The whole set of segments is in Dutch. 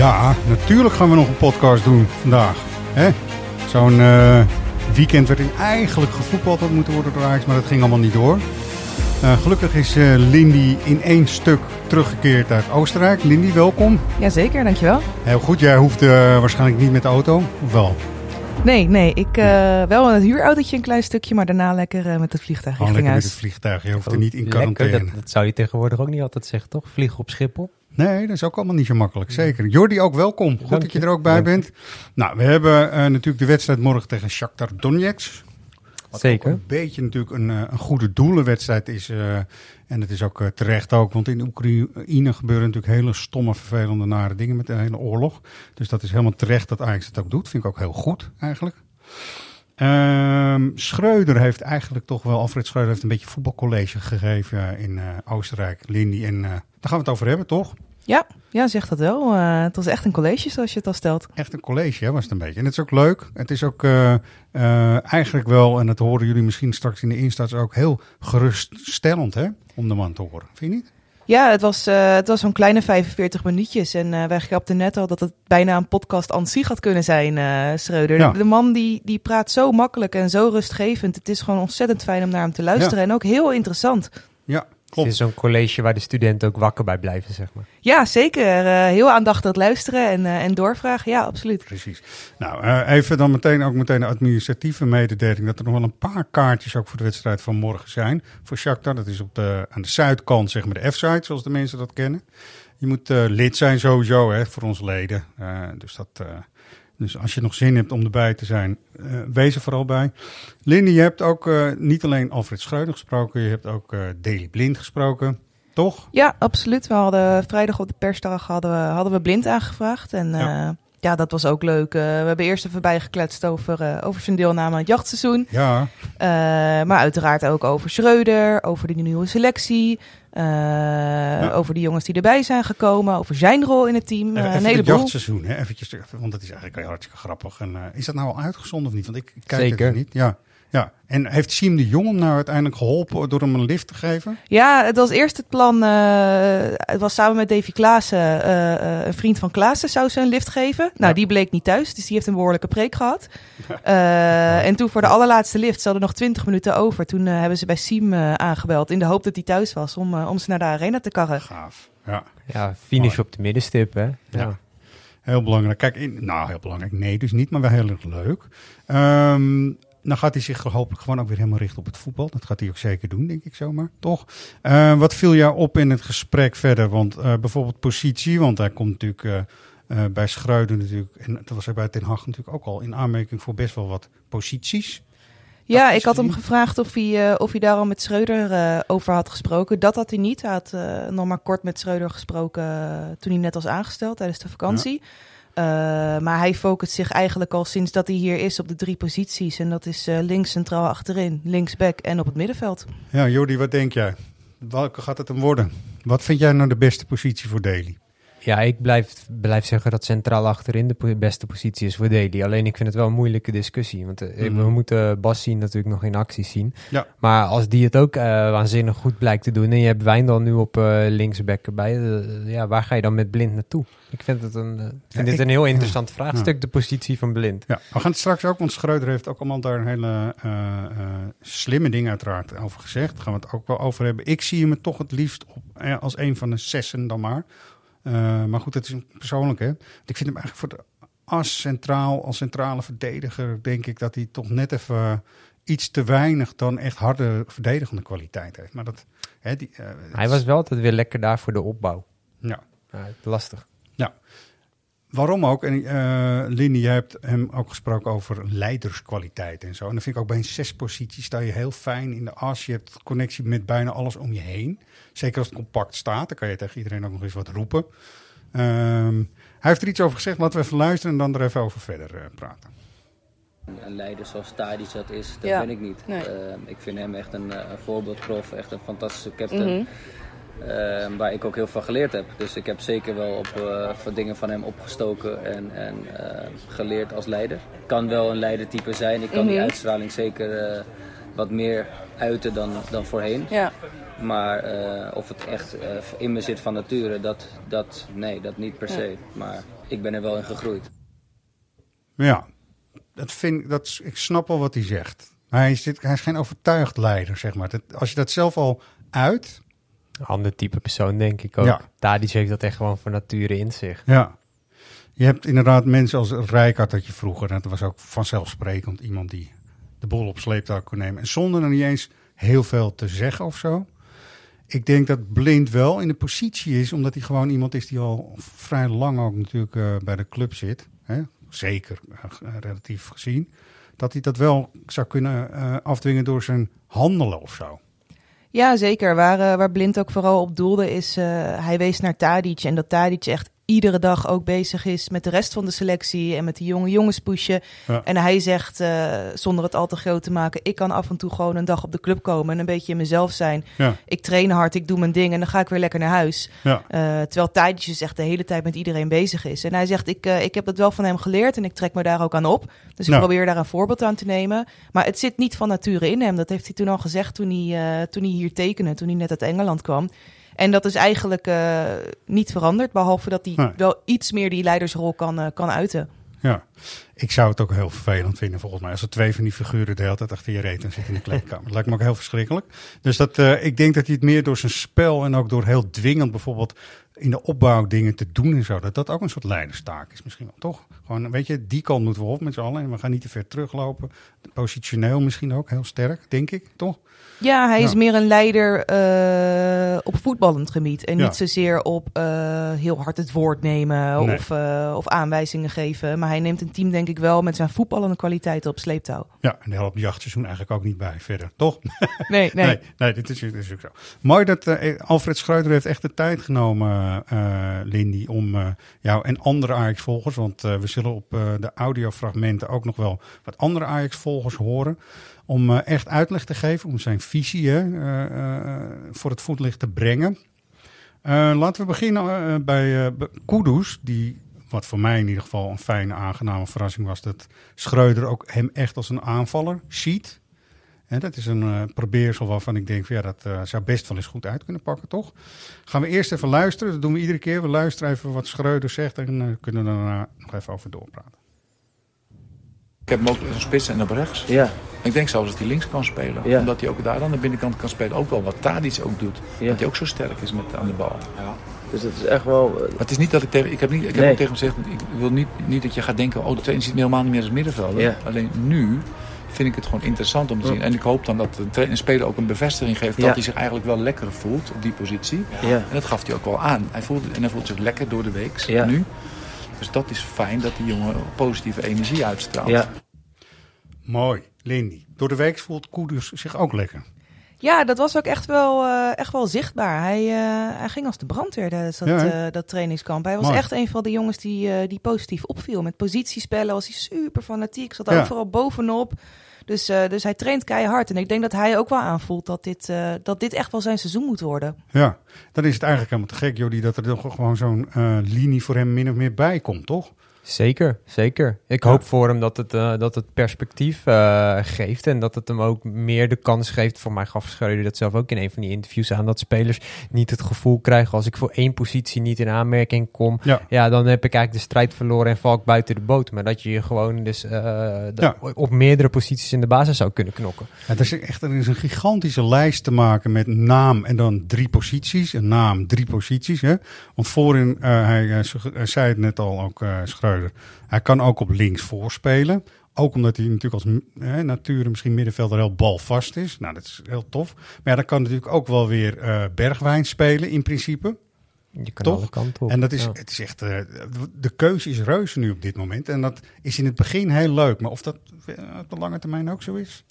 Ja, natuurlijk gaan we nog een podcast doen vandaag. hè? Zo'n eh, weekend waarin eigenlijk gevoetbald had moeten worden door Ajax, maar dat ging allemaal niet door. Eh, gelukkig is eh, Lindy in één stuk teruggekeerd uit Oostenrijk. Lindy, welkom. Jazeker, dankjewel. Heel goed, jij hoeft waarschijnlijk niet met de auto, of wel? Nee, nee, ik eh, wel in het huurautootje een klein stukje, maar daarna lekker eh, met het vliegtuig richting lekker met het vliegtuig, je hoeft er niet in Lekker, quarantaine. dat, dat zou je tegenwoordig ook niet altijd zeggen, toch? Vliegen op Schiphol. Nee, dat is ook allemaal niet zo makkelijk. Zeker. Jordi, ook welkom. Goed Dank dat je er ook bij je. bent. Nou, we hebben eh, natuurlijk de wedstrijd morgen tegen Shakhtar Donetsk. Wat Zeker. een beetje natuurlijk een, eh, een goede doelenwedstrijd is. eh, en het is ook terecht ook, want in Oekraïne gebeuren natuurlijk hele stomme, vervelende, nare dingen met de hele oorlog. Dus dat is helemaal terecht dat Ajax het ook doet. Vind ik ook heel goed eigenlijk. Ehm Schreuder heeft eigenlijk toch wel, Alfred Schreuder heeft een beetje voetbalcollege gegeven in eh, Oostenrijk, Lindy. En eh, daar gaan we het over hebben, toch? Ja, ja, zeg dat wel. Eh, het was echt een college zoals je het al stelt. Echt een college hè, was het een beetje. En het is ook leuk. Het is ook eh, eh, eigenlijk wel, en dat horen jullie misschien straks in de instarts ook, heel geruststellend hè, om de man te horen. Vind je niet? Ja, het was, eh, het was zo'n kleine 45 minuutjes. En eh, wij grapten net al dat het bijna een podcast aan zich had kunnen zijn, eh Schreuder. Ja. De, de man die, die praat zo makkelijk en zo rustgevend. Het is gewoon ontzettend fijn om naar hem te luisteren. En ook heel interessant. Ja, Het klopt. is zo'n college waar de studenten ook wakker bij blijven, zeg maar. Ja, zeker. Eh, heel aandachtig luisteren en, eh, en doorvragen. Ja, absoluut. Precies. Nou, eh, even dan meteen ook meteen de administratieve mededeling dat er nog wel een paar kaartjes ook voor de wedstrijd van morgen zijn. Voor Shakhtar, dat is op de, aan de zuidkant, zeg maar de F-site, zoals de mensen dat kennen. Je moet eh, lid zijn sowieso, hè, voor onze leden. Eh, dus, dat, eh, dus als je nog zin hebt om erbij te zijn, eh, wees er vooral bij. Lindy, je hebt ook eh, niet alleen Alfred Schreuder gesproken, je hebt ook eh Daily Blind gesproken, toch? Ja, absoluut. We hadden vrijdag op de persdag hadden we, hadden we blind aangevraagd. En Ja. Ja, dat was ook leuk. Eh, we hebben eerst even bijgekletst over, eh, over zijn deelname aan het jachtseizoen. Ja, Eh, maar uiteraard ook over Schreuder, over de nieuwe selectie. eh, Over de jongens die erbij zijn gekomen, over zijn rol in het team. Even een het heleboel. jachtseizoen, hè? Eventjes, even, want dat is eigenlijk heel hartstikke grappig. En, eh, is dat nou al uitgezonden of niet? Want ik kijk Zeker. het niet. Ja, ja. En heeft Siem de Jong hem nou uiteindelijk geholpen door hem een lift te geven? Ja, het was eerst het plan. eh, het was samen met Davy Klaassen, eh, eh, een vriend van Klaassen, zou ze een lift geven. Nou, Ja. die bleek niet thuis, dus die heeft een behoorlijke preek gehad. Eh, en toen voor de allerlaatste lift, ze hadden nog 20 minuten over. Toen hebben ze bij Siem aangebeld in de hoop dat hij thuis was om, om ze naar de arena te karren. Gaaf. Ja, Ja, finish Mooi. op de middenstip, hè? Ja. heel belangrijk. Kijk, in, nou heel belangrijk. Nee, dus niet, maar wel heel erg leuk. Ehm, dan gaat hij zich hopelijk gewoon ook weer helemaal richten op het voetbal. Dat gaat hij ook zeker doen, denk ik zomaar. Toch? Eh, wat viel jou op in het gesprek verder? Want eh, bijvoorbeeld positie, want hij komt natuurlijk eh, bij Schreuder natuurlijk, en dat was hij bij Ten Hag natuurlijk ook al in aanmerking voor best wel wat posities. Ja, ik had hem gevraagd of hij, of hij daar al met Schreuder over had gesproken. Dat had hij niet. Hij had nog maar kort met Schreuder gesproken toen hij net was aangesteld tijdens de vakantie. Eh, maar hij focust zich eigenlijk al sinds dat hij hier is op de drie posities. En dat is eh, links, centraal achterin, linksback en op het middenveld. Ja, Jordi, wat denk jij? Welke gaat het hem worden? Wat vind jij nou de beste positie voor Daly? Ja, ik blijf, blijf zeggen dat centraal achterin de beste positie is voor Daly. Alleen ik vind het wel een moeilijke discussie. Want eh, Mhm. we moeten Bas zien natuurlijk nog in actie zien. Ja. Maar als die het ook eh, waanzinnig goed blijkt te doen... en je hebt Wijndal nu op eh linksback erbij... ja, waar ga je dan met Blind naartoe? Ik vind het een, vind dit ik- een heel interessant vraagstuk, de positie van Blind. Ja, we gaan het straks ook, want Schreuder heeft ook allemaal daar een hele slimme dingen uiteraard over gezegd. Daar gaan we het ook wel over hebben. Ik zie hem toch het liefst op, als een van de zessen dan maar. Eh, maar goed, het is een persoonlijk hè. Ik vind hem eigenlijk voor de as centraal, als centrale verdediger, denk ik dat hij toch net even iets te weinig dan echt harde verdedigende kwaliteit heeft. Maar dat, hè, die, eh, Hij was wel altijd weer lekker daar voor de opbouw. Ja. Ja, lastig. Waarom ook? En uh, Lindy, jij hebt hem ook gesproken over leiderskwaliteit en zo. En dan vind ik ook bij een zes positie sta je heel fijn in de as. Je hebt connectie met bijna alles om je heen. Zeker als het compact staat, dan kan je tegen iedereen ook nog eens wat roepen. Um, hij heeft er iets over gezegd, laten we even luisteren en dan er even over verder uh, praten. Een leider zoals Tadic dat is, dat ja. ben ik niet. Nee. Uh, ik vind hem echt een, een voorbeeldprof, echt een fantastische captain. Mm -hmm. Uh, waar ik ook heel veel geleerd heb. Dus ik heb zeker wel op uh, dingen van hem opgestoken en, en uh, geleerd als leider. Ik kan wel een leidertype zijn. Ik kan mm -hmm. die uitstraling zeker wat meer uiten dan, dan voorheen. Ja. Maar of het echt in me zit van nature, dat, dat, nee, dat niet per se. Maar ik ben er wel in gegroeid. Ja, dat vind, dat, ik snap wel wat hij zegt. Hij is, hij is geen overtuigd leider, zeg maar. Dat, als je dat zelf al uit ander type persoon, denk ik ook. Ja. Tadic heeft dat echt gewoon van nature in zich. Ja. Je hebt inderdaad mensen als Rijkaard dat je vroeger. Dat was ook vanzelfsprekend iemand die de bol op sleeptouw kon nemen. En zonder er niet eens heel veel te zeggen of zo. Ik denk dat Blind wel in de positie is, omdat hij gewoon iemand is die al vrij lang ook natuurlijk uh, bij de club zit. Hè? Zeker, uh, relatief gezien. Dat hij dat wel zou kunnen uh, afdwingen door zijn handelen of zo. Ja, zeker. Waar, uh, waar Blind ook vooral op doelde is, uh, hij wees naar Tadic. En dat Tadic echt iedere dag ook bezig is met de rest van de selectie en met die jonge jongens pushen. Ja. En hij zegt, uh, zonder het al te groot te maken, ik kan af en toe gewoon een dag op de club komen en een beetje in mezelf zijn. Ja. Ik train hard, ik doe mijn ding en dan ga ik weer lekker naar huis. Ja. Uh, terwijl Tadic dus echt de hele tijd met iedereen bezig is. En hij zegt, ik, uh, ik heb dat wel van hem geleerd en ik trek me daar ook aan op. Dus ik probeer daar een voorbeeld aan te nemen. Maar het zit niet van nature in hem. Dat heeft hij toen al gezegd toen hij, toen hij hier tekende, toen hij net uit Engeland kwam. En dat is eigenlijk uh, niet veranderd, behalve dat hij nee. wel iets meer die leidersrol kan, uh, kan uiten. Ja, ik zou het ook heel vervelend vinden volgens mij. Als er twee van die figuren de hele tijd achter je reet en zitten in de kleedkamer. Dat lijkt me ook heel verschrikkelijk. Dus dat, uh, ik denk dat hij het meer door zijn spel en ook door heel dwingend bijvoorbeeld in de opbouw dingen te doen en zo. Dat dat ook een soort leiderstaak is misschien wel, toch? Gewoon, weet je, die kant moeten we op met z'n allen. En we gaan niet te ver teruglopen. Positioneel misschien ook heel sterk, denk ik, toch? Ja, hij is meer een leider uh, op voetballend gebied. En ja. niet zozeer op uh, heel hard het woord nemen nee. of, uh, of aanwijzingen geven. Maar hij neemt een team denk ik wel met zijn voetballende kwaliteiten op sleeptouw. Ja, en daar helpt jachtseizoen eigenlijk ook niet bij verder, toch? Nee, nee. nee, nee dit, is, dit is ook zo. Mooi dat Alfred Schreuder heeft echt de tijd genomen, Lindy, om jou en andere Ajax-volgers, want we zullen op de audiofragmenten ook nog wel wat andere Ajax-volgers horen om echt uitleg te geven, om zijn visie voor het voetlicht te brengen. laten we beginnen bij Kudus, die, wat voor mij in ieder geval een fijne, aangename verrassing was, dat Schreuder ook hem echt als een aanvaller ziet. En dat is een probeersel waarvan ik denk, van, ja, dat zou best wel eens goed uit kunnen pakken, toch? Gaan we eerst even luisteren, dat doen we iedere keer. We luisteren even wat Schreuder zegt en kunnen we daarna nog even over doorpraten. Ik heb hem ook een spits en op rechts. Ja. Ik denk zelfs dat hij links kan spelen. Ja. Omdat hij ook daar aan de binnenkant kan spelen. Ook wel wat Tadic ook doet. Ja. Dat hij ook zo sterk is met, aan de bal. Ja. Dus het is echt wel... Maar het is niet dat ik tegen... Ik heb, niet, ik heb ook tegen hem gezegd... Ik wil niet, niet dat je gaat denken... Oh, de trainer ziet me helemaal niet meer als middenvelder. Ja. Alleen nu vind ik het gewoon interessant om te zien. Ja. En ik hoop dan dat de speler ook een bevestiging geeft... dat hij zich eigenlijk wel lekker voelt op die positie. En dat gaf hij ook wel aan. Hij voelt, en hij voelt zich lekker door de week nu. Dus dat is fijn dat die jongen positieve energie uitstraalt. Ja. Mooi, Lindy. Door de week voelt Koeders zich ook lekker. Ja, dat was ook echt wel, uh, echt wel zichtbaar. Hij, uh, hij ging als de brandweer tijdens dat, ja, uh, dat trainingskamp. Hij was Mooi. echt een van de jongens die, die positief opviel. Met positiespellen was hij super fanatiek. Zat ja. overal bovenop. Dus, dus hij traint keihard. En ik denk dat hij ook wel aanvoelt dat dit, dat dit echt wel zijn seizoen moet worden. Ja, dan is het eigenlijk helemaal te gek, Jody, dat er toch gewoon zo'n linie voor hem min of meer bij komt, toch? Zeker, zeker. Ik ja. hoop voor hem dat het, uh, dat het perspectief uh, geeft en dat het hem ook meer de kans geeft. Voor mij gaf Schreuder dat zelf ook in een van die interviews aan, dat spelers niet het gevoel krijgen als ik voor één positie niet in aanmerking kom, ja, ja dan heb ik eigenlijk de strijd verloren en val ik buiten de boot. Maar dat je je gewoon dus uh, ja. op meerdere posities in de basis zou kunnen knokken. Ja, er, is echt, er is een gigantische lijst te maken met naam en dan drie posities. Een naam, drie posities. Hè? Want voorin, hij, hij zei het net al ook, Schreuder. Hij kan ook op links voorspelen. Ook omdat hij natuurlijk als eh, natuur misschien middenvelder heel balvast is. Nou, dat is heel tof. Maar ja, dan kan natuurlijk ook wel weer uh, Bergwijn spelen in principe. Je kan Toch? alle kanten op. En dat is, ja. het is echt, eh, de keuze is reuze nu op dit moment. En dat is in het begin heel leuk. Maar of dat eh, op de lange termijn ook zo is?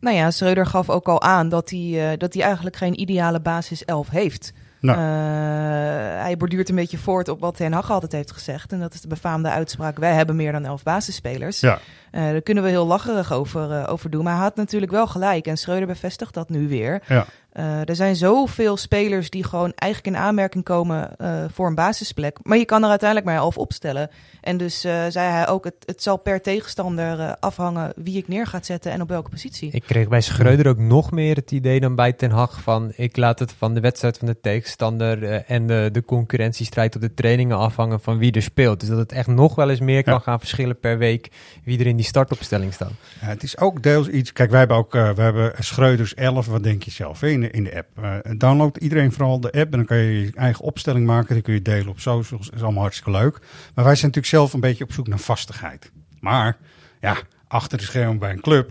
Nou ja, Schreuder gaf ook al aan dat hij, eh, dat hij eigenlijk geen ideale basis 11 heeft. Nou. Eh, hij borduurt een beetje voort op wat Ten Hag altijd heeft gezegd. En dat is de befaamde uitspraak: wij hebben meer dan elf basisspelers. Ja. Eh, daar kunnen we heel lacherig over, eh, over doen. Maar hij had natuurlijk wel gelijk. En Schreuder bevestigt dat nu weer. Ja. Eh, er zijn zoveel spelers die gewoon eigenlijk in aanmerking komen eh, voor een basisplek. Maar je kan er uiteindelijk maar elf opstellen. En dus eh, zei hij ook, het, het zal per tegenstander eh, afhangen wie ik neer gaat zetten en op welke positie. Ik kreeg bij Schreuder ook nog meer het idee dan bij Ten Hag van ik laat het van de wedstrijd van de tegenstander en de, de concurrentiestrijd op de trainingen afhangen van wie er speelt. Dus dat het echt nog wel eens meer kan Ja. gaan verschillen per week wie er in die startopstelling staat. Ja, het is ook deels iets. Kijk, wij hebben ook uh, we hebben Schreuders 11. Wat denk je zelf in de, in de app? Uh, download iedereen vooral de app en dan kan je je eigen opstelling maken. Dan kun je delen op socials. Dat is allemaal hartstikke leuk. Maar wij zijn natuurlijk zelf een beetje op zoek naar vastigheid. Maar ja, achter de schermen bij een club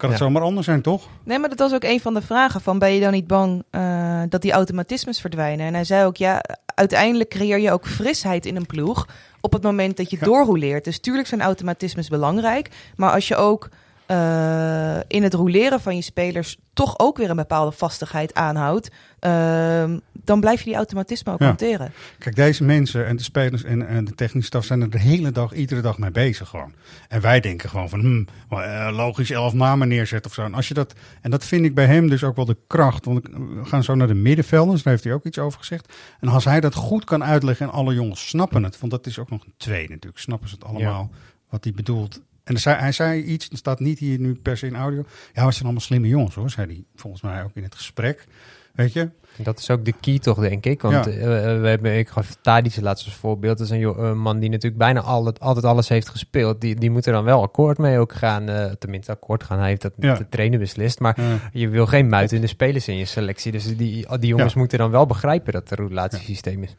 kan het Ja. zomaar anders zijn, toch? Nee, maar dat was ook een van de vragen: van ben je dan niet bang eh, dat die automatismes verdwijnen? En hij zei ook: ja, uiteindelijk creëer je ook frisheid in een ploeg op het moment dat je Ja. doorrouleert. Dus tuurlijk zijn automatismes belangrijk, maar als je ook eh, in het roleren van je spelers toch ook weer een bepaalde vastigheid aanhoudt, ehm, dan blijf je die automatisme ook Ja. hanteren. Kijk, deze mensen en de spelers en, en de technische staf zijn er de hele dag, iedere dag mee bezig gewoon. En wij denken gewoon van, hmm, eh, logisch elf namen neerzetten of zo. En, als je dat, en dat vind ik bij hem dus ook wel de kracht. Want we gaan zo naar de middenvelders, daar heeft hij ook iets over gezegd. En als hij dat goed kan uitleggen en alle jongens snappen het. Want dat is ook nog een twee natuurlijk, snappen ze het allemaal wat hij bedoelt. En zei, hij zei iets, dat staat niet hier nu per se in audio. Ja, we zijn allemaal slimme jongens hoor, zei hij volgens mij ook in het gesprek. Weet je? Dat is ook de key toch, denk ik. Want Ja. eh, we hebben, ik gaf Tadic laatste als voorbeeld. Dat is een, man die natuurlijk bijna altijd, altijd alles heeft gespeeld. Die, die moet er dan wel akkoord mee ook gaan. eh, tenminste, akkoord gaan. Hij heeft dat Ja. met de trainer beslist. Maar je wil geen muitende spelers in je selectie. Dus die, die jongens moeten dan wel begrijpen dat het een relatiesysteem is.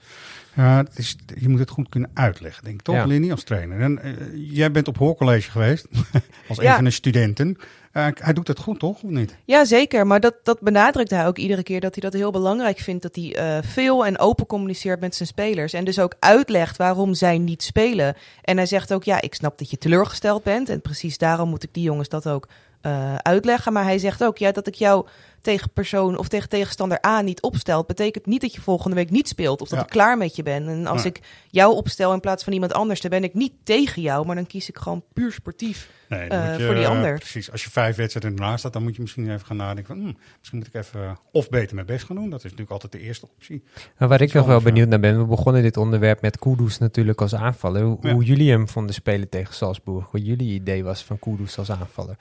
Ja, het is, je moet het goed kunnen uitleggen, denk ik. Toch. Lenny, als trainer? En, eh, jij bent op hoorcollege geweest, als een van de studenten. Eh, hij doet het goed, toch? Of niet? Ja, zeker. Maar dat, dat benadrukt hij ook iedere keer dat hij dat heel belangrijk vindt. Dat hij eh, veel en open communiceert met zijn spelers. En dus ook uitlegt waarom zij niet spelen. En hij zegt ook, ja, ik snap dat je teleurgesteld bent. En precies daarom moet ik die jongens dat ook eh, uitleggen. Maar hij zegt ook, ja, dat ik jou tegen persoon of tegen tegenstander A niet opstel, betekent niet dat je volgende week niet speelt of dat Ja. ik klaar met je ben. En als ik jou opstel in plaats van iemand anders, dan ben ik niet tegen jou, maar dan kies ik gewoon puur sportief. Nee, Eh, je, voor die ander. Precies. Als je vijf wedstrijden ernaast staat, dan moet je misschien even gaan nadenken van... hmm, misschien moet ik even of beter mijn best gaan doen. Dat is natuurlijk altijd de eerste optie. Maar waar ik nog wel benieuwd naar ben, we begonnen dit onderwerp met Kudus natuurlijk als aanvaller. Hoe, Ja. hoe jullie hem vonden spelen tegen Salzburg. Wat jullie idee was van Kudus als aanvaller.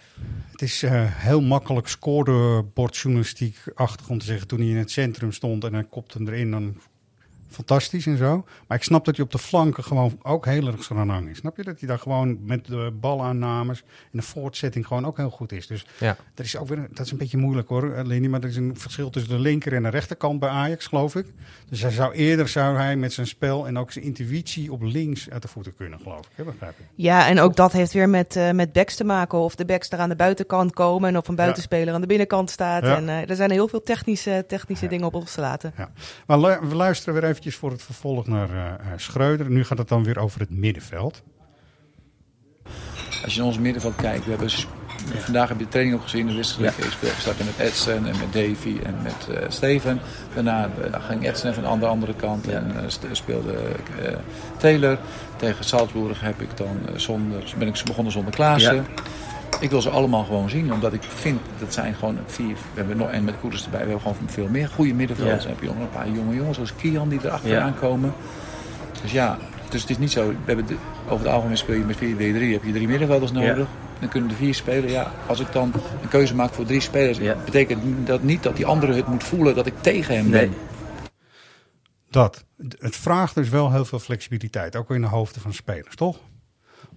Het is eh, heel makkelijk scorebordjournalistiek-achtig om te zeggen... toen hij in het centrum stond en hij kopte hem erin, dan fantastisch en zo. Maar ik snap dat hij op de flanken gewoon ook heel erg zijn is. Snap je? Dat hij daar gewoon met de balaannames en de voortzetting gewoon ook heel goed is. Dus Ja. dat is ook weer, dat is een beetje moeilijk hoor, eh, Lenny. Maar er is een verschil tussen de linker en de rechterkant bij Ajax, geloof ik. Dus hij zou eerder zou hij met zijn spel en ook zijn intuïtie op links uit de voeten kunnen, geloof ik. Hè, begrijp ik. Ja, en ook dat heeft weer met, eh, met backs te maken. Of de backs daar aan de buitenkant komen en of een buitenspeler aan de binnenkant staat. Ja. En eh, er zijn heel veel technische, technische dingen op ons te laten. Maar lu- we luisteren weer eventjes voor het vervolg naar eh, eh, Schreuder. Nu gaat het dan weer over het middenveld. Als je naar ons middenveld kijkt, we hebben, vandaag heb je de training ook gezien, de wisseling gespeeld. We starten met Edson en met Davy en met eh, Steven. Daarna ging Edson even aan de andere kant en speelde Taylor. Tegen Salzburg heb ik dan zonder, ben ik begonnen zonder Klaassen. Ik wil ze allemaal gewoon zien, omdat ik vind dat zijn gewoon vier. We hebben nog en met Koeders erbij, we hebben gewoon veel meer goede middenvelders. Dan heb je nog een paar jonge jongens zoals Kian die erachteraan komen. Dus ja, dus het is niet zo. We hebben de- over het algemeen speel je met 4-3-3, heb je drie middenvelders nodig. Dan kunnen er vier spelen. Ja, als ik dan een keuze maak voor drie spelers, betekent dat niet dat die andere het moet voelen dat ik tegen hem ben. Dat. Het vraagt dus wel heel veel flexibiliteit, ook in de hoofden van spelers, toch?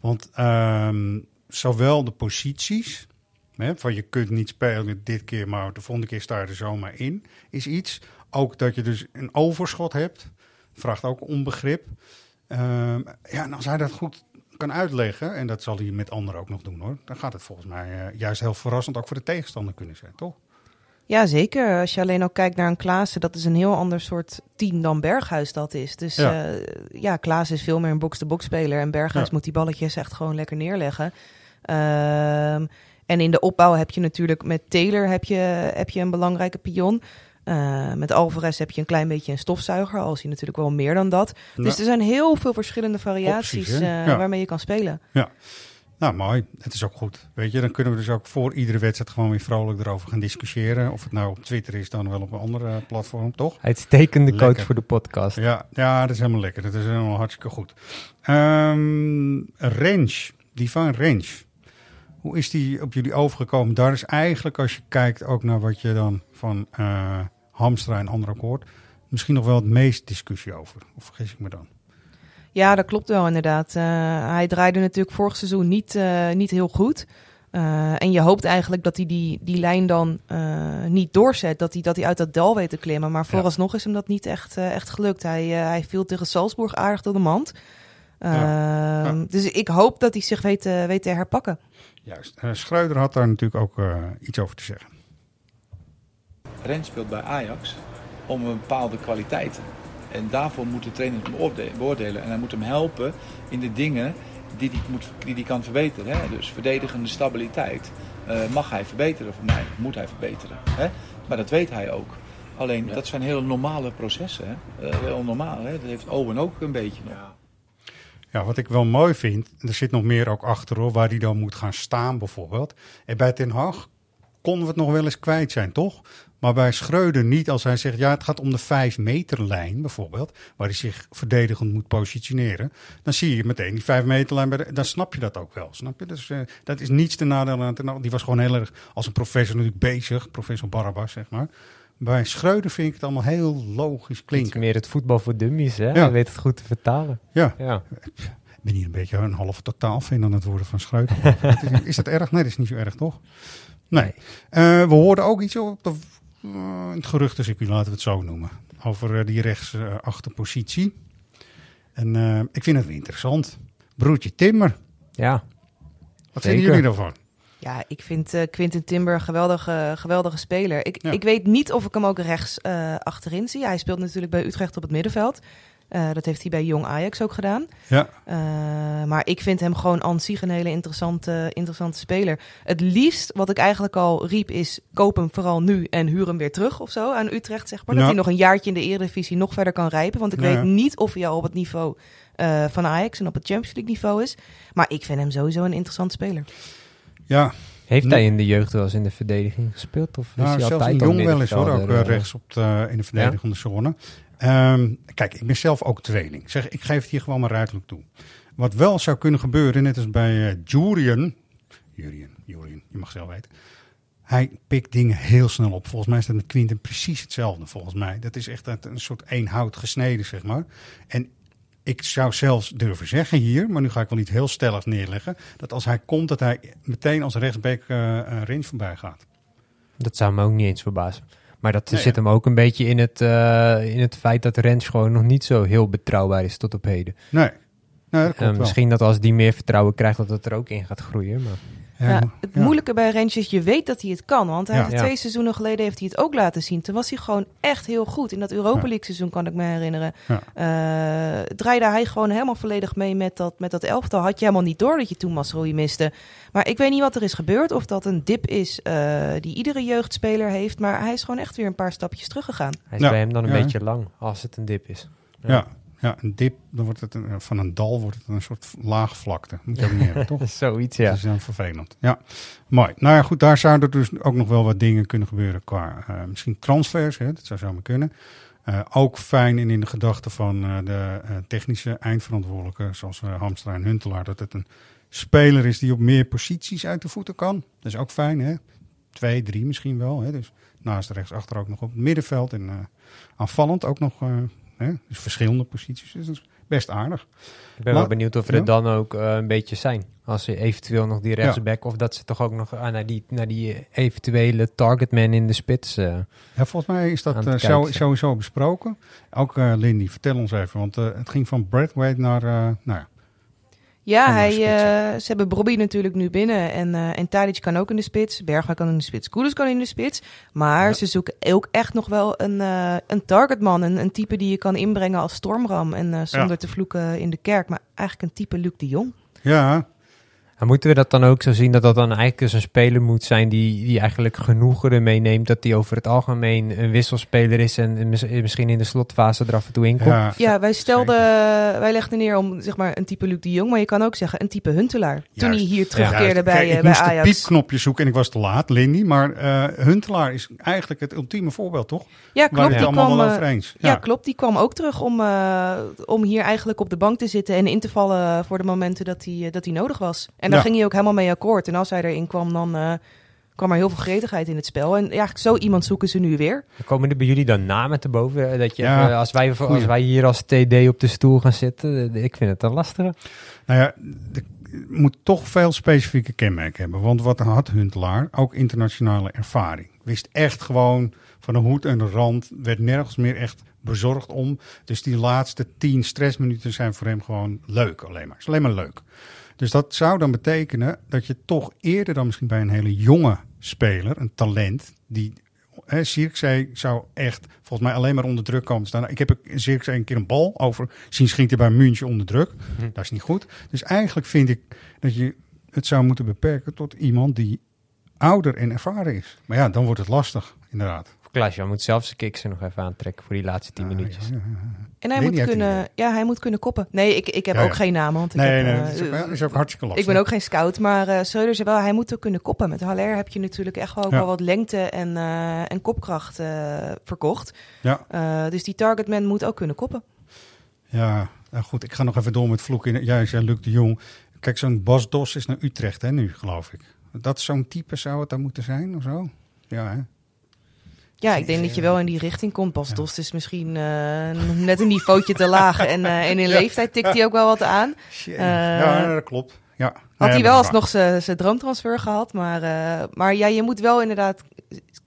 Want ehm, zowel de posities, hè, van je kunt niet spelen dit keer, maar de volgende keer sta je er zomaar in, is iets. Ook dat je dus een overschot hebt, vraagt ook onbegrip. Ehm, ja, en als hij dat goed kan uitleggen, en dat zal hij met anderen ook nog doen hoor, dan gaat het volgens mij eh, juist heel verrassend ook voor de tegenstander kunnen zijn, toch? Ja, zeker. Als je alleen al kijkt naar een Klaassen, dat is een heel ander soort team dan Berghuis dat is. Dus ja, uh, ja Klaassen is veel meer een box-to-box speler en Berghuis moet die balletjes echt gewoon lekker neerleggen. Ehm, en in de opbouw heb je natuurlijk met Taylor heb je, heb je een belangrijke pion. Uh, met Alvarez heb je een klein beetje een stofzuiger, al zie je natuurlijk wel meer dan dat. Dus er zijn heel veel verschillende variaties uh, waarmee je kan spelen. Ja. Nou, mooi. Het is ook goed. Weet je, dan kunnen we dus ook voor iedere wedstrijd gewoon weer vrolijk erover gaan discussiëren. Of het nou op Twitter is, dan wel op een andere platform, toch? Uitstekende coach voor de podcast. Ja, ja, dat is helemaal lekker. Dat is helemaal hartstikke goed. Um, range, die van Range. Hoe is die op jullie overgekomen? Daar is eigenlijk, als je kijkt ook naar wat je dan van uh, Hamstra en anderen hoort, misschien nog wel het meest discussie over. Of vergis ik me dan? Ja, dat klopt wel inderdaad. Uh, hij draaide natuurlijk vorig seizoen niet, uh, niet heel goed. Uh, en je hoopt eigenlijk dat hij die, die lijn dan niet doorzet. Dat hij, dat hij uit dat dal weet te klimmen. Maar vooralsnog ja. is hem dat niet echt, echt gelukt. Hij, hij viel tegen Salzburg aardig door de mand. Ja. Ja. Dus ik hoop dat hij zich weet, weet te herpakken. Juist. Schreuder had daar natuurlijk ook iets over te zeggen. Rens speelt bij Ajax om een bepaalde kwaliteit en daarvoor moet de trainer hem beoordelen. En hij moet hem helpen in de dingen die hij, moet, die hij kan verbeteren. Hè? Dus verdedigende stabiliteit uh, mag hij verbeteren voor mij. Moet hij verbeteren. Hè? Maar dat weet hij ook. Alleen, dat zijn hele normale processen. Hè? Uh, heel normaal. Hè? Dat heeft Owen ook een beetje nog. Ja. Ja, wat ik wel mooi vind, er zit nog meer ook achter hoor, waar hij dan moet gaan staan bijvoorbeeld. En bij Ten Hag konden we het nog wel eens kwijt zijn, toch? Maar bij Schreuder niet als hij zegt, ja, het gaat om de vijf meter lijn bijvoorbeeld, waar hij zich verdedigend moet positioneren. Dan zie je meteen die vijf meter lijn, dan snap je dat ook wel, snap je? Dus uh, dat is niets te nadeel aan Die was gewoon heel erg als een professor natuurlijk bezig, professor Barabbas, zeg maar. Bij Schreuder vind ik het allemaal heel logisch klinken. Het is meer het voetbal voor dummies, hè? Ja. Hij weet het goed te vertalen. Ja. ja. Ik ben hier een beetje een halve totaal vind aan het worden van Schreuder. is, is, dat erg? Nee, dat is niet zo erg, toch? Nee. Uh, we hoorden ook iets op de uh, het geruchtencircuit, laten we het zo noemen. Over uh, die rechtsachterpositie. en ik vind het wel interessant. Broertje Timmer. Ja. Wat vinden jullie daarvan? Ja, ik vind uh, Quinten Timber een geweldige, geweldige speler. Ik, ja. ik weet niet of ik hem ook rechts uh, achterin zie. Hij speelt natuurlijk bij Utrecht op het middenveld. Uh, dat heeft hij bij Jong Ajax ook gedaan. Ja. Maar ik vind hem gewoon aan zich een hele interessante, interessante speler. Het liefst, wat ik eigenlijk al riep, is koop hem vooral nu en huur hem weer terug of zo aan Utrecht, zeg maar. Dat hij nog een jaartje in de Eredivisie nog verder kan rijpen. Want ik ja. weet niet of hij al op het niveau van Ajax en op het Champions League niveau is. Maar ik vind hem sowieso een interessante speler. Ja, heeft hij in de jeugd wel eens in de verdediging gespeeld? Of nou, is hij zelfs altijd in jong wel eens hoor, ook uh, rechts op de, in de verdedigende ja? zone. Um, kijk, ik ben zelf ook tweeling. Zeg, ik geef het hier gewoon maar ruidelijk toe. Wat wel zou kunnen gebeuren, net als bij uh, Julian, Julian, Julian, je mag zelf weten. Hij pikt dingen heel snel op. Volgens mij is dat met Quinten precies hetzelfde, volgens mij. Dat is echt een soort één hout gesneden, zeg maar. En ik zou zelfs durven zeggen hier, maar nu ga ik wel niet heel stellig neerleggen, dat als hij komt, dat hij meteen als rechtsback uh, een range voorbij gaat. Dat zou me ook niet eens verbazen. Maar dat nee, zit hem ook een beetje in het, uh, in het feit dat Rens gewoon nog niet zo heel betrouwbaar is tot op heden. Nee, nee dat uh, misschien dat als die meer vertrouwen krijgt, dat het er ook in gaat groeien. Maar... Ja, het ja. moeilijke bij Rens is, je weet dat hij het kan. Want hij ja. heeft twee seizoenen geleden heeft hij het ook laten zien. Toen was hij gewoon echt heel goed. In dat Europa League seizoen kan ik me herinneren. Uh, draaide hij gewoon helemaal volledig mee met dat, met dat elftal. Had je helemaal niet door dat je toen Masroei miste. Maar ik weet niet wat er is gebeurd. Of dat een dip is uh, die iedere jeugdspeler heeft. Maar hij is gewoon echt weer een paar stapjes teruggegaan. Hij is bij hem dan een beetje lang als het een dip is. ja. Ja, een dip, dan wordt het een, van een dal wordt het een soort laagvlakte. Moet je ook niet hebben, toch? Zoiets, ja. Dat is dan vervelend. Ja, mooi. Nou ja, goed, daar zouden dus ook nog wel wat dingen kunnen gebeuren qua uh, misschien transfers. Hè, dat zou zomaar kunnen. Uh, ook fijn en in de gedachte van uh, de technische eindverantwoordelijke, zoals Hamstra en Huntelaar, dat het een speler is die op meer posities uit de voeten kan. Dat is ook fijn, hè? Twee, drie misschien wel. Hè? Dus naast rechtsachter ook nog op het middenveld en aanvallend ook nog Hè? Dus verschillende posities. Dus dat is best aardig. Ik ben maar, wel benieuwd of er ja? dan ook uh, een beetje zijn. Als ze eventueel nog die rechtsback... Ja. of dat ze toch ook nog uh, naar, die, naar die eventuele targetman in de spits... Uh, ja, volgens mij is dat zo, sowieso besproken. Ook Lindy, vertel ons even. Want het ging van Bradway naar... nou ja. Ja, hij, uh, ze hebben Bobby natuurlijk nu binnen. En, uh, en Tadic kan ook in de spits. Bergwijn kan in de spits. Koeders kan in de spits. Maar ze zoeken ook echt nog wel een, uh, een targetman. Een, een type die je kan inbrengen als stormram. En zonder ja. te vloeken in de kerk. Maar eigenlijk een type Luc de Jong. Ja, maar moeten we dat dan ook zo zien dat dat dan eigenlijk dus een speler moet zijn die, die eigenlijk genoegen meeneemt dat hij over het algemeen een wisselspeler is en misschien in de slotfase er af en toe in komt? Ja, ja wij stelden, wij legden neer om zeg maar een type Luc de Jong, maar je kan ook zeggen een type Huntelaar. Toen hij hier terugkeerde ja. bij, Kijk, ik bij moest Ajax. Ik piepknopje zoeken en ik was te laat, Lindy, maar uh, Huntelaar is eigenlijk het ultieme voorbeeld, toch? Ja, klopt. die allemaal kwam, wel over eens. Ja. ja. klopt. Die kwam ook terug om, uh, om hier eigenlijk op de bank te zitten en in te vallen voor de momenten dat hij, dat hij nodig was. En daar ging hij ook helemaal mee akkoord. En als hij erin kwam, dan uh, kwam er heel veel gretigheid in het spel. En ja, zo iemand zoeken ze nu weer. Komen er bij jullie dan namen te boven? Dat je, ja, als, wij, als wij hier als TD op de stoel gaan zitten, ik vind het dan lastiger. Nou ja, de, moet toch veel specifieke kenmerken hebben. Want wat had Huntelaar? Ook internationale ervaring. Wist echt gewoon van de hoed en de rand. Werd nergens meer echt bezorgd om. Dus die laatste tien stressminuten zijn voor hem gewoon leuk alleen maar. is alleen maar leuk. Dus dat zou dan betekenen dat je toch eerder dan misschien bij een hele jonge speler, een talent, die Hè, Zirkzee zou echt volgens mij alleen maar onder druk komen staan. Ik heb Zirkzee een keer een bal over zien schieten bij München onder druk. Hm. Dat is niet goed. Dus eigenlijk vind ik dat je het zou moeten beperken tot iemand die ouder en ervaren is. Maar ja, dan wordt het lastig, inderdaad. Klaasje moet zelfs zijn kicks er nog even aantrekken voor die laatste tien minuutjes. Ja, ja, en hij moet, kunnen, ja, hij moet kunnen koppen. Nee, ik, ik heb ook geen naam. Want ik nee, heb, nee, uh, is, ook, is ook hartstikke lastig. Ik ben ook geen scout, maar uh, Schreuder zei wel, hij moet ook kunnen koppen. Met Haller heb je natuurlijk echt wel, ook wel wat lengte en, uh, en kopkracht verkocht. Ja. dus die targetman moet ook kunnen koppen. Ja, nou goed, ik ga nog even door met vloeken. Jij zei Luc de Jong. Kijk, zo'n Bas Dos is naar Utrecht hè, nu, geloof ik. Dat zo'n type zou het dan moeten zijn of zo? Ja, hè? Ja, ik denk dat je wel in die richting komt. Bas Dost is misschien uh, net een niveautje te laag. En, uh, en in leeftijd tikt hij ook wel wat aan. Uh, ja, dat klopt. Ja. Had hij wel alsnog zijn droomtransfer gehad. Maar, maar ja, je moet wel inderdaad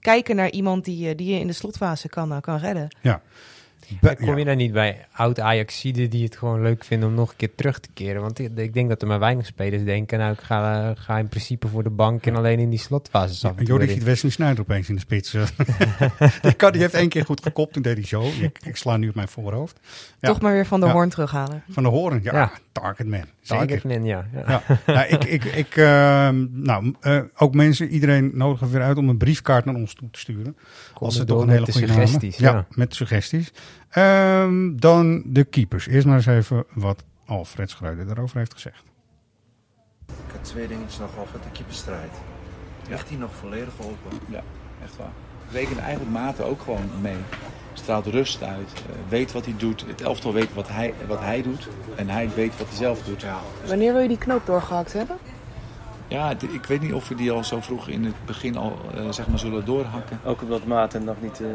kijken naar iemand die, die je in de slotfase kan, kan redden. Ja. Kom je dan niet bij oud Ajaxide die het gewoon leuk vinden om nog een keer terug te keren? Want ik, ik denk dat er maar weinig spelers denken, nou ik ga, ga in principe voor de bank en alleen in die slotfase. Ja, Jordi ziet Wesley Sneijder opeens in de spits. die, kan, die heeft één keer goed gekopt, toen deed hij zo. Ik, ik sla nu op mijn voorhoofd. Ja. Toch maar weer van de hoorn terughalen. Van de hoorn, ja. Ja. Targetman. Targetman, ja. ja. nou, ik, ik, ik, uh, nou, uh, ook mensen, iedereen nodigen weer uit om een briefkaart naar ons toe te sturen. Kom als ze toch een hele goede suggesties. Ja, ja, met suggesties. Um, dan de keepers. Eerst maar eens even wat Alfred Schreuder daarover heeft gezegd. Ik heb twee dingetjes nog over de keeperstrijd. Ligt hij nog volledig open? Ja, echt waar. Reken eigenlijk Mate ook gewoon mee. Straalt rust uit, uh, weet wat hij doet. Het elftal weet wat hij, wat hij doet en hij weet wat hij zelf doet. Wanneer wil je die knoop doorgehakt hebben? Ja, ik weet niet of we die al zo vroeg in het begin al uh, zeg maar zullen doorhakken. Ook omdat Maarten nog niet uh,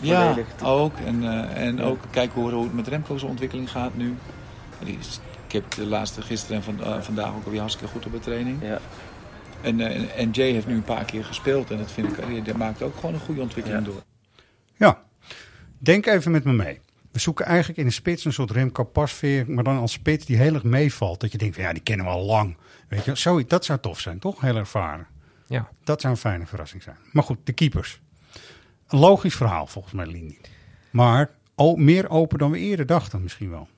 ja. volledig... Ja, ook. En, uh, en ja. ook kijken hoe, hoe het met Remco's ontwikkeling gaat nu. Is, ik heb de laatste gisteren en van, vandaag ook alweer hartstikke goed op de training. Ja. En, en Jay heeft nu een paar keer gespeeld en dat vind ik, dat maakt ook gewoon een goede ontwikkeling ja. door. Ja, denk even met me mee. We zoeken eigenlijk in een spits een soort Remco Pasveer, maar dan als spits die heel erg meevalt. Dat je denkt, van, ja, die kennen we al lang. Weet je, zo, dat zou tof zijn, toch? Heel ervaren. Ja. Dat zou een fijne verrassing zijn. Maar goed, de keepers. Een logisch verhaal volgens mij, Lindy. Maar meer open dan we eerder dachten misschien wel.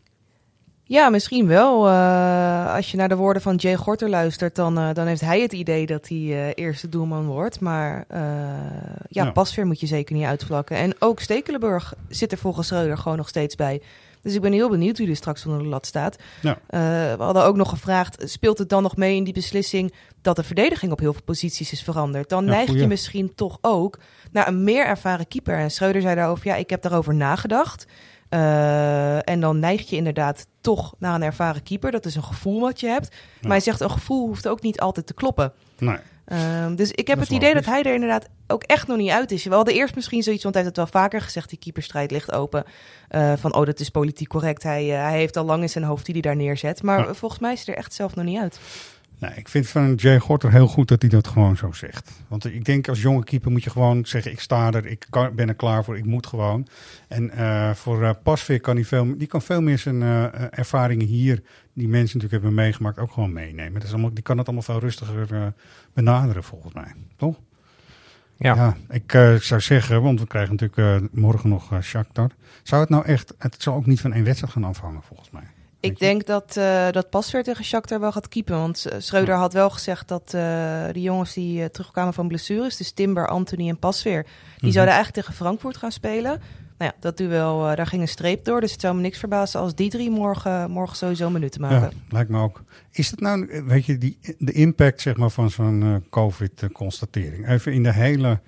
Ja, misschien wel. Uh, als je naar de woorden van Jay Gorter luistert, dan, uh, dan heeft hij het idee dat hij uh, eerste doelman wordt. Maar ja, ja, Pasveer moet je zeker niet uitvlakken. En ook Stekelenburg zit er volgens Schreuder gewoon nog steeds bij. Dus ik ben heel benieuwd hoe die straks onder de lat staat. Ja. we hadden ook nog gevraagd, speelt het dan nog mee in die beslissing dat de verdediging op heel veel posities is veranderd? Dan Ja, neig je misschien toch ook naar een meer ervaren keeper. En Schreuder zei daarover, ja, ik heb daarover nagedacht. Uh, en dan neig je inderdaad toch naar een ervaren keeper. Dat is een gevoel wat je hebt. Maar hij zegt, een gevoel hoeft ook niet altijd te kloppen. Nee. Uh, dus ik heb het idee dat hij er inderdaad ook echt nog niet uit is. We hadden eerst misschien zoiets, want hij heeft het wel vaker gezegd, die keeperstrijd ligt open. Uh, van, oh, dat is politiek correct. Hij, uh, hij heeft al lang in zijn hoofd die hij daar neerzet. Maar Ja. volgens mij is hij er echt zelf nog niet uit. Nee, ik vind van Jay Gorter heel goed dat hij dat gewoon zo zegt. Want ik denk als jonge keeper moet je gewoon zeggen: ik sta er, ik kan, ben er klaar voor, ik moet gewoon. En uh, voor uh, Pasveer kan hij veel, die kan veel meer zijn uh, ervaringen hier, die mensen natuurlijk hebben meegemaakt, ook gewoon meenemen. Dat is allemaal, die kan het allemaal veel rustiger benaderen volgens mij, toch? Ja. ja ik zou zeggen, want we krijgen natuurlijk morgen nog Shakhtar. Zou het nou echt, het zal ook niet van één wedstrijd gaan afhangen volgens mij. Ik denk dat, uh, dat Pasveer tegen Shakhtar wel gaat keepen. Want uh, Schreuder had wel gezegd dat uh, de jongens die terugkwamen van blessures... dus Timber, Anthony en Pasveer... die mm -hmm. zouden eigenlijk tegen Frankfurt gaan spelen. Nou ja, dat duel, daar ging een streep door. Dus het zou me niks verbazen als die drie morgen, morgen sowieso minuten maken. Ja, lijkt me ook. Is het nou, weet je, die, de impact zeg maar, van zo'n COVID-constatering? Even in de hele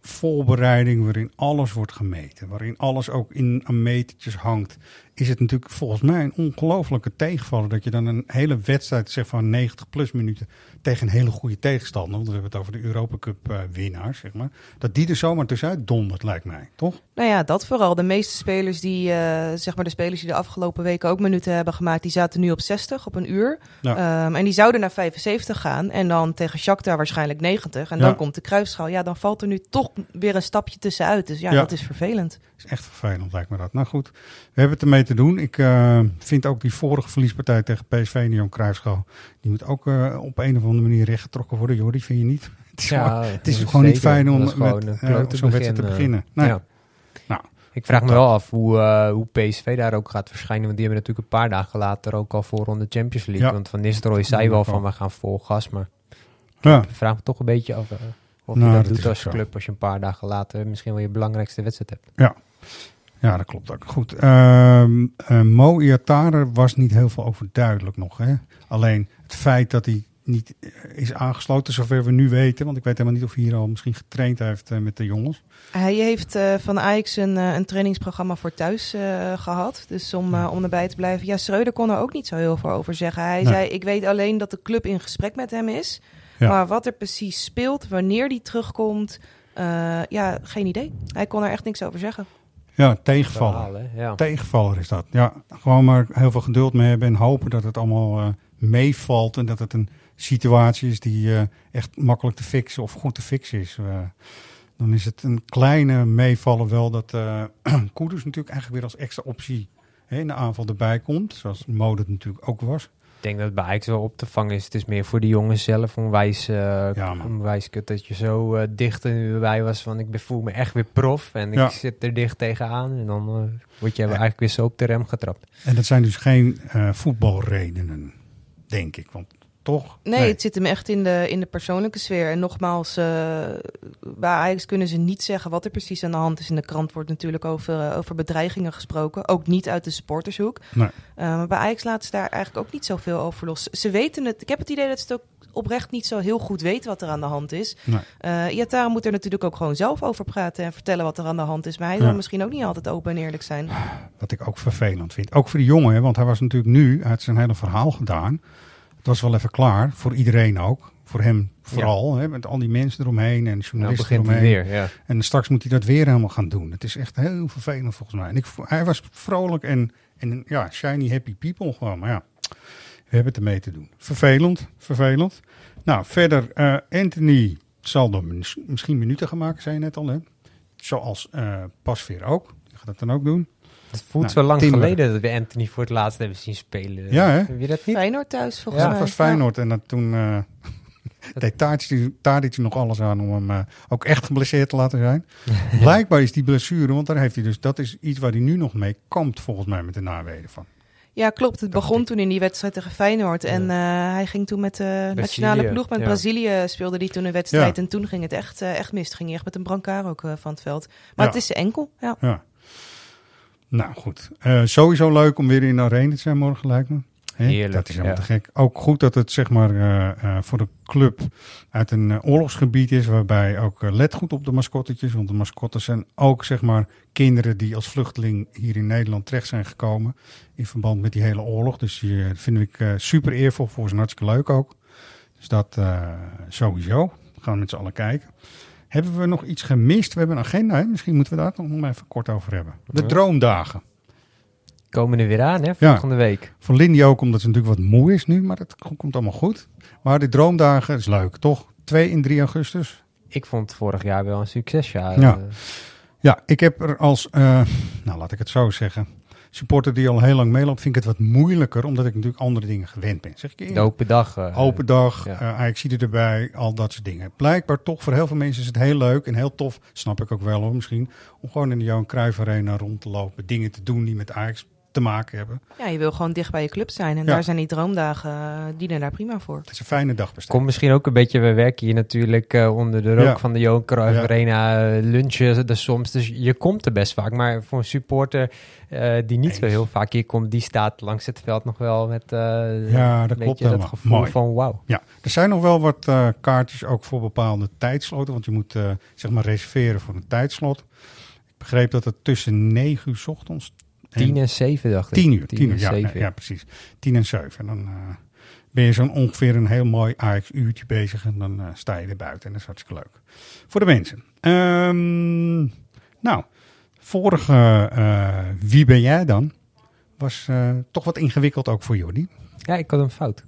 voorbereiding waarin alles wordt gemeten, waarin alles ook in aan metertjes hangt, is het natuurlijk volgens mij een ongelofelijke tegenvaller dat je dan een hele wedstrijd zeg van 90 plus minuten tegen een hele goede tegenstander, want we hebben het over de Europa Cup uh, winnaars, zeg maar, dat die er zomaar tussenuit dondert, lijkt mij, toch? Nou ja, dat vooral. De meeste spelers die, uh, zeg maar de spelers die de afgelopen weken ook minuten hebben gemaakt, die zaten nu op 60, op een uur. Ja. Um, en die zouden naar 75 gaan en dan tegen Shakhtar waarschijnlijk 90 en ja. dan komt de kruisschaal. Ja, dan valt er nu toch weer een stapje tussenuit. Dus ja, ja. dat is vervelend. Is echt vervelend, lijkt me dat. Nou goed, we hebben het ermee te doen. Ik uh, vind ook die vorige verliespartij tegen PSV in Johan Cruijffschaal, die moet ook uh, op een of andere manier rechtgetrokken worden. Jordi, vind je niet? Het is, ja, gewoon, het is gewoon niet fijn om met uh, zo'n wedstrijd te beginnen. Nee. Ja. Nou, ik vraag me wel af hoe, uh, hoe PSV daar ook gaat verschijnen. Want die hebben natuurlijk een paar dagen later ook al voor de Champions League. Ja. Want Van Nistelrooy zei wel van we gaan vol gas. Maar ja. ik vraag me toch een beetje af of nou, je dat, dat doet als club. Als je een paar dagen later misschien wel je belangrijkste wedstrijd hebt. Ja. Ja, dat klopt ook. Goed. Uh, uh, Mo Iatare was niet heel veel over duidelijk nog. Hè? Alleen het feit dat hij niet is aangesloten, zover we nu weten. Want ik weet helemaal niet of hij hier al misschien getraind heeft uh, met de jongens. Hij heeft uh, van Ajax een, uh, een trainingsprogramma voor thuis gehad. Dus om, ja. om erbij te blijven. Ja, Schreuder kon er ook niet zo heel veel over zeggen. Hij nee. zei, ik weet alleen dat de club in gesprek met hem is. Ja. Maar wat er precies speelt, wanneer die terugkomt, ja, geen idee. Hij kon er echt niks over zeggen. Ja, tegenvaller. ja. Tegenvaller is dat. Ja, gewoon maar heel veel geduld mee hebben en hopen dat het allemaal uh, meevalt en dat het een situatie is die uh, echt makkelijk te fixen of goed te fixen is. Uh, dan is het een kleine meevallen wel dat uh, Koeders natuurlijk eigenlijk weer als extra optie hè, in de aanval erbij komt. Zoals Mode natuurlijk ook was. Ik denk dat het bij Ajax wel op te vangen is. Het is meer voor de jongens zelf onwijs, uh, ja, onwijs kut dat je zo uh, dicht erbij was van ik voel me echt weer prof en ja. ik zit er dicht tegenaan en dan uh, word je eigenlijk weer zo op de rem getrapt. En dat zijn dus geen voetbalredenen, denk ik. Want toch? Nee, nee, het zit hem echt in de, in de persoonlijke sfeer. En nogmaals, uh, bij Ajax kunnen ze niet zeggen wat er precies aan de hand is. In de krant wordt natuurlijk over, uh, over bedreigingen gesproken. Ook niet uit de supportershoek. Nee. Uh, maar bij Ajax laten ze daar eigenlijk ook niet zoveel over los. Ze weten het. Ik heb het idee dat ze het ook oprecht niet zo heel goed weten wat er aan de hand is. Nee. Iatara moet er natuurlijk ook gewoon zelf over praten en vertellen wat er aan de hand is. Maar hij ja. zal misschien ook niet altijd open en eerlijk zijn. Wat ik ook vervelend vind. Ook voor de jongen, want hij was natuurlijk nu, uit zijn hele verhaal gedaan was wel even klaar. Voor iedereen ook. Voor hem vooral. Ja. Hè, met al die mensen eromheen en journalisten nou, eromheen. Weer, ja. En straks moet hij dat weer helemaal gaan doen. Het is echt heel vervelend volgens mij. En ik, hij was vrolijk en, en ja, shiny happy people gewoon. Maar ja, we hebben het ermee te doen. Vervelend, vervelend. Nou, verder, uh, Anthony zal misschien minuten gaan maken, zei je net al. Hè? Zoals uh, Pasveer ook. Die gaat dat dan ook doen. Het voelt nou, zo lang Timber. geleden dat we Anthony voor het laatst hebben zien spelen. Ja, hè? Heb je dat niet? Feyenoord thuis, volgens ja, mij. het was Feyenoord. Ja. En dat toen uh, deed Tadic nog alles aan om hem uh, ook echt geblesseerd te laten zijn. Blijkbaar is die blessure, want daar heeft hij dus... Dat is iets waar hij nu nog mee kampt, volgens mij, met de naweden van. Ja, klopt. Het dat begon toen in die wedstrijd tegen Feyenoord. Ja. En uh, hij ging toen met de nationale ploeg met ja. Brazilië speelde hij toen een wedstrijd. Ja. En toen ging het echt, uh, echt mis. ging hij echt met een brancard ook uh, van het veld. Maar het is zijn enkel, ja. Nou goed, uh, sowieso leuk om weer in de arena te zijn morgen lijkt me. Heerlijk, dat is helemaal ja. te gek. Ook goed dat het zeg maar uh, uh, voor de club uit een oorlogsgebied is, waarbij ook let goed op de mascottetjes, want de mascottes zijn ook zeg maar kinderen die als vluchteling hier in Nederland terecht zijn gekomen in verband met die hele oorlog. Dus die vind ik super eervol, voor ze hartstikke leuk ook. Dus dat sowieso. We gaan met z'n allen kijken. Hebben we nog iets gemist? We hebben een agenda, hè? misschien moeten we daar nog even kort over hebben. De droomdagen. Komen er weer aan, hè, volgende ja. week. Voor Lindy ook, omdat ze natuurlijk wat moe is nu, maar dat komt allemaal goed. Maar die droomdagen is leuk, toch? 2 in 3 augustus. Ik vond vorig jaar wel een succes, ja. Ja, ja ik heb er als, uh, nou laat ik het zo zeggen, supporter die al heel lang meeloopt, vind ik het wat moeilijker, omdat ik natuurlijk andere dingen gewend ben. Zeg ik De open dag. Uh, open dag, ja. uh, ik zie er erbij, al dat soort dingen. Blijkbaar toch voor heel veel mensen is het heel leuk en heel tof, snap ik ook wel hoor misschien, om gewoon in de Johan Cruijff Arena rond te lopen, dingen te doen die met Ajax te maken hebben. Ja, je wil gewoon dicht bij je club zijn. En daar zijn die droomdagen, uh, dienen daar prima voor. Het is een fijne dag bestaan. Komt misschien ook een beetje, we werken hier natuurlijk uh, onder de rook ja. van de Johan Cruijff ja. Arena, uh, lunchen de soms. Dus je komt er best vaak. Maar voor een supporter die niet Eens. zo heel vaak hier komt, die staat langs het veld nog wel met ja, dat klopt dat gevoel Mooi. van wauw. Ja, er zijn nog wel wat kaartjes ook voor bepaalde tijdsloten. Want je moet zeg maar reserveren voor een tijdslot. Ik begreep dat het tussen 9 uur 's ochtends 10 en 7 dacht ik. 10 uur, 10 uur, ja, ja, precies. 10 en 7. En dan uh, ben je zo'n ongeveer een heel mooi Ajax-uurtje bezig en dan uh, sta je er buiten. En dat is hartstikke leuk. Voor de mensen. Um, nou, vorige uh, Wie ben jij dan? Was toch wat ingewikkeld ook voor Jordi. Ja, ik had een fout.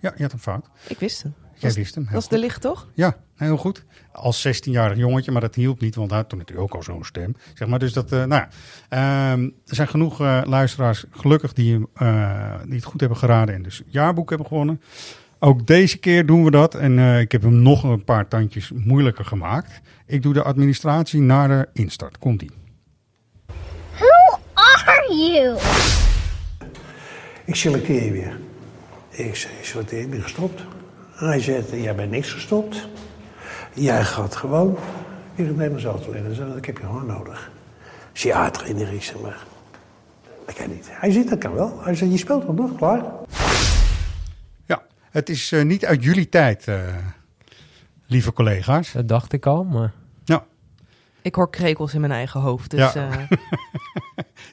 Ja, je had een fout. Ik wist hem. Jij wist hem. Dat is de licht, toch? Ja, heel goed. Als 16-jarig jongetje, maar dat hielp niet, want hij had toen natuurlijk ook al zo'n stem. Zeg maar, dus dat, uh, nou ja. Um, er zijn genoeg uh, luisteraars, gelukkig, die, uh, die het goed hebben geraden en dus jaarboek hebben gewonnen. Ook deze keer doen we dat en ik heb hem nog een paar tandjes moeilijker gemaakt. Ik doe de administratie naar de instart. Komt-ie. Who are you? Ik selecteer je weer. Ik selecteer, ik ben gestopt. Hij zegt, jij bent niks gestopt. Jij gaat gewoon weer het Nederlands auto leren. Dat heb je gewoon nodig. Ik zeg maar. Dat kan niet. Hij zit dat kan wel. Hij zegt, je speelt dan nog, klaar. Ja, het is uh, niet uit jullie tijd, uh, lieve collega's. Dat dacht ik al, maar... Ja. Ik hoor krekels in mijn eigen hoofd, dus... Ja, uh...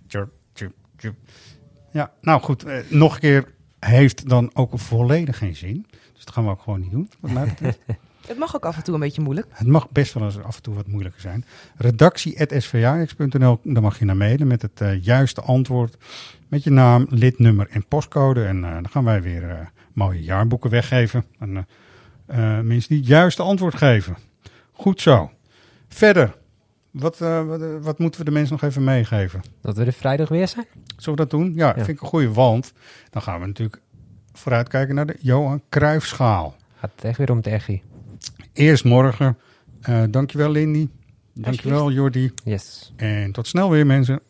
tjup, tjup, tjup. ja nou goed, nog een keer heeft dan ook volledig geen zin. Dus dat gaan we ook gewoon niet doen, wat mij betreft. Het mag ook af en toe een beetje moeilijk. Het mag best wel eens af en toe wat moeilijker zijn. Redactie.svajax.nl, daar mag je naar mailen met het uh, juiste antwoord. Met je naam, lidnummer en postcode. En uh, dan gaan wij weer uh, mooie jaarboeken weggeven. En mensen die het juiste antwoord geven. Goed zo. Verder, wat, wat, wat, moeten we de mensen nog even meegeven? Dat we er vrijdag weer zijn. Zullen we dat doen? Ja, ja. vind ik een goede. Want dan gaan we natuurlijk vooruitkijken naar de Johan Cruijffschaal. Gaat het echt weer om het echie. Eerst morgen. Uh, dankjewel Lindy. Dankjewel Jordi. Yes. En tot snel weer mensen.